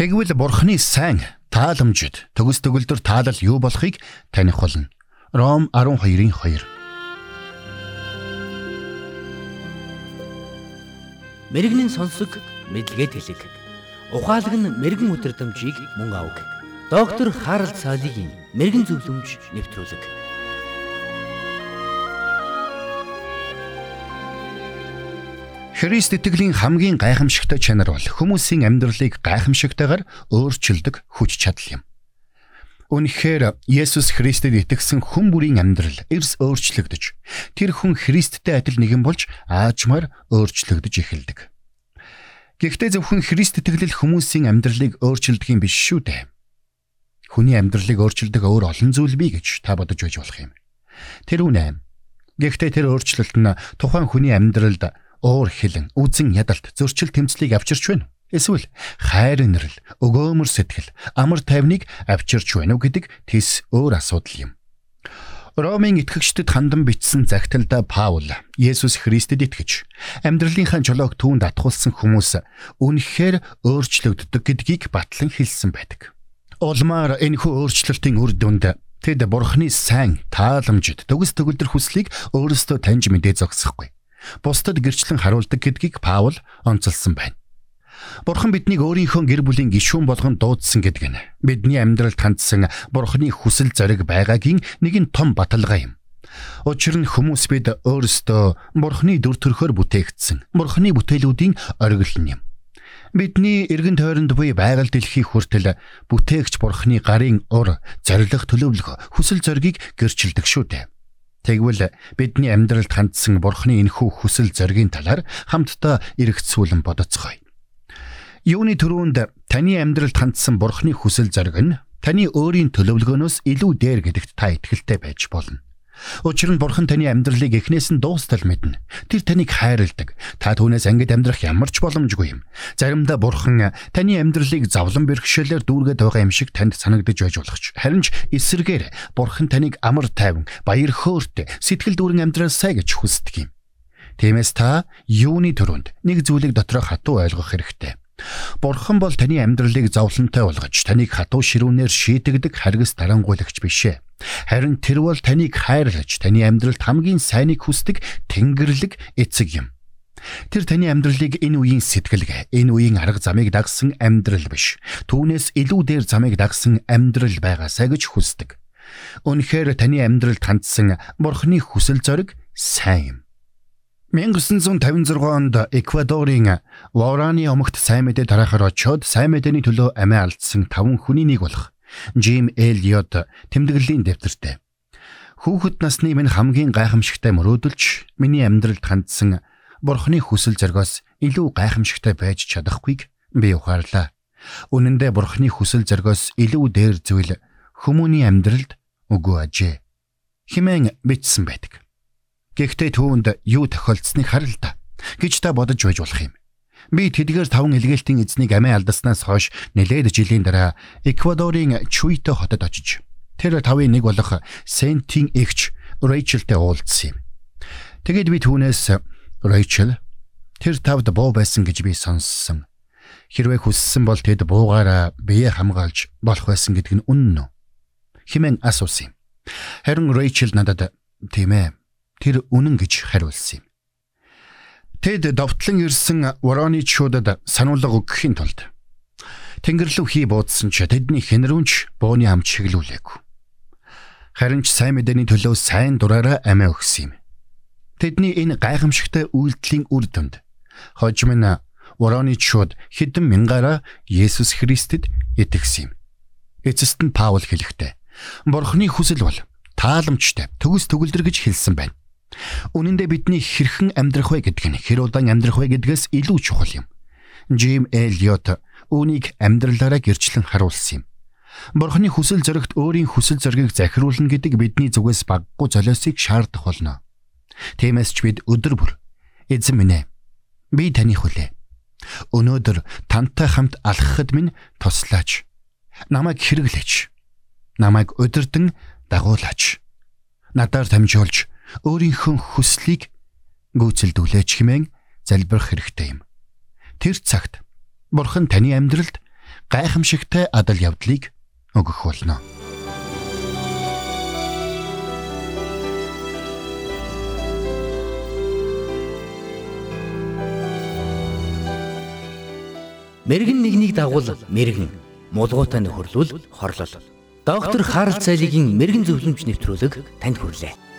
Тэгвэл Бурхны сайн тааламжид төгс төгөлдөр таалал юу болохыг таних болно. Ром 12-ийн 2. Мэргэний сонсог мэдлэгэд хэлэг. Ухаалаг нь мэрэгэн өдрөмжийг мөн авг. Доктор Харалт цаалогийн мэрэгэн зөвлөмж нэвтрүүлэг. Христ итгэлийн хамгийн гайхамшигтай чанар бол хүмүүсийн амьдралыг гайхамшигтайгаар өөрчилдөг хүч чадал юм. Үнэхээр Есүс Христэд итгэсэн хүн бүрийн амьдрал эрс өөрчлөгдөж, тэр хүн Христтэй адил нэгэн болж аажмаар өөрчлөгдөж эхэлдэг. Гэхдээ зөвхөн Христ итгэл хүмүүсийн амьдралыг өөрчилдөг юм биш шүү дээ. Хүний амьдралыг өөрчилдөг өөр олон зүйл бий гэж та бодож байж болох юм. Тэр үнэ. Гэхдээ тэр өөрчлөлт нь тухайн хүний амьдралд уур хилэн, үзэн ядалт, зөрчил тэмцлийг авчирч байна. Эсвэл хайр инрэл, өгөөмөр сэтгэл, амар тайвныг авчирч байна уу гэдэг тис өөр асуудал юм. Ромын итгэгчдэд хандан бичсэн загталда Паул Есүс Христэд итгэж амьдралынхаа жолоог түүнд атгуулсан хүмүүс үнэхээр өөрчлөгддөг гэдгийг батлан хэлсэн байдаг. Улмаар энэхүү өөрчлөлтийн үр дүнд тэд Бурхны сайн тааламжид төгс төгөлдөр хүслийг өөрөөсөө таньж мэдээ зогсохгүй бусдад гэрчлэн харуулдаг гэдгийг Паул онцолсон байна. Бурхан биднийг өөрийнхөө гэр бүлийн гишүүн болгон дуудсан гэдэг нь бидний амьдралд хандсан Бурханы хүсэл зориг байгаагийн нэгэн том баталгаа юм. Учир нь хүмүүс бид өөрсдөө Бурханы дүр төрхөөр бүтээгдсэн. Бурханы бүтээлүүдийн оргил юм. Бидний эргэн тойронд буй байгаль дэлхий хүртэл бүтээгч Бурханы гарын ур, зориг төлөвлөгөө, хүсэл зоригийг гэрчилдэг шүү дээ. Тэгвэл бидний амьдралд хандсан Бурхны энхүү хүсэл зоригийн талаар хамтдаа эргэцүүлэн бодоцгоё. Юуны төрөнд таны амьдралд хандсан Бурхны хүсэл зориг нь таны өөрийн төлөвлөгөөнөөс илүү дээр гэдэгт та итгэлтэй байж болно. Учир нь Бурхан таны амьдралыг эхнээс нь дуустал мэднэ. Тэр таныг хайрладаг. Та түүнээс ангид амьдрах ямар ч боломжгүй юм. Заримдаа Бурхан таны амьдралыг завлан бэрхшээлээр дүүргээд байгаа юм шиг танд санагдаж байж болох ч харин ч эсэргээр Бурхан таныг амар тайван, баяр хөөртэй, сэтгэл дүүрэн амьдраасай гэж хүсдэг юм. Тиймээс та юуны төрөнд нэг зүйлийг дотроо хатуу ойлгох хэрэгтэй. Бурхан бол таны амьдралыг зовлонтой болгож таныг хатуу ширүүнээр шийтгдэг харгас дарангуйлагч биш ээ. Харин тэр бол таныг хайрлаж, таны амьдралд хамгийн сайныг хүсдэг Тэнгэрлэг эцэг юм. Тэр таны амьдралыг энэ үеийн сэтгэлгээ, энэ үеийн арга замыг дагсан амьдрал биш. Түүнээс илүү дээр замыг дагсан амьдрал байгаасай гэж хүсдэг. Үнэхээр таны амьдралд хандсан Бурхны хүсэл зориг сайн юм. 1956 онд Эквадорын Вораны омогт сайн мэдээ тараахаар очоод сайн мэдээний төлөө амиа алдсан 5 хүний нэг болох Жим Элиот тэмдэглэлийн дэвтэртэй. Хүүхэд насны минь хамгийн гайхамшигтай мөрөөдөлч миний амьдралд хандсан Бурхны хүсэл зоригоос илүү гайхамшигтай байж чадахгүйг би ухаарлаа. Үнэн дээр Бурхны хүсэл зоригоос илүү дээр зүйл хүмүүний амьдралд үгүй ажээ. Химэн бичсэн байдаг. Гэхдээ түүнд юу тохиолдсныг харъя л да гэж та бодож байж болох юм. Би тэдгээр таван илгээлтийн эзнийг амиа алдаснаас хойш нэлээд жилийн дараа Эквадорын Чуито хотод очиж тэр тавын нэг болох Сентийн эгч Рэйчелтэй уулзсан юм. Тэгэд би түүнээс Рэйчел тэр тавд буу байсан гэж би сонссон. Хэрвээ хүссэн бол тэд буугаараа бие хамгаалж болох байсан гэдэг нь үнэн үү? Химэн асуусан юм. Харин Рэйчел надад тийм ээ тэр үнэн гэж хариулсан юм. Тэд довтлон ирсэн вороничуудад сануулга өгөхийн тулд Тэнгэрлэг хий буудсан ч тэдний хинрүүнч бууны ам чиглүүлээгүй. Харин ч сайн мэдээний төлөө сайн дураараа амиа өгсөн юм. Тэдний энэ гайхамшигтай үйлдэлийн үр дүнд хожим нь вороничууд хэдэн мянгаараа Есүс Христэд итгэсэн юм. Эцэст нь Паул хэлэхдээ Бурхны хүсэл бол тааламжтай төгс төгөлдөр гэж хэлсэн байна. Үнэн дээр бидний хэрхэн амьдрах вэ гэдэг нь хэр удаан амьдрах вэ гэдгээс илүү чухал юм. Жим Элиот үүнийг амьдралаараа гэрчлэн харуулсан юм. Бурхны хүсэл зоригт өөрийн хүсэл зоригийг захируулна гэдэг бидний зүгээс баггүй золиосыг шаардах болно. Тиймээс ч бид өдөр бүр эзэн минь ээ би таны хүлээ. Өнөөдөр тантай хамт алхахад минь туслаач. Намайг хэрэглээч. Намайг өдөрдөн дагуулаач. Надаар дамжуулж өөрийнхөө хүслийг гүйцэлдүүлээч хэмээн залбирах хэрэгтэй юм. Тэр цагт Бурхан таны амьдралд гайхамшигтай адал явдлыг өгөх болно. Мэргэн нэгнийг дагуул мэргэн, мулгуутай нөхөрлөл хорлол. Доктор Харалт цайлигийн мэрэгэн зөвлөмж нэвтрүүлэг танд хүрэлээ.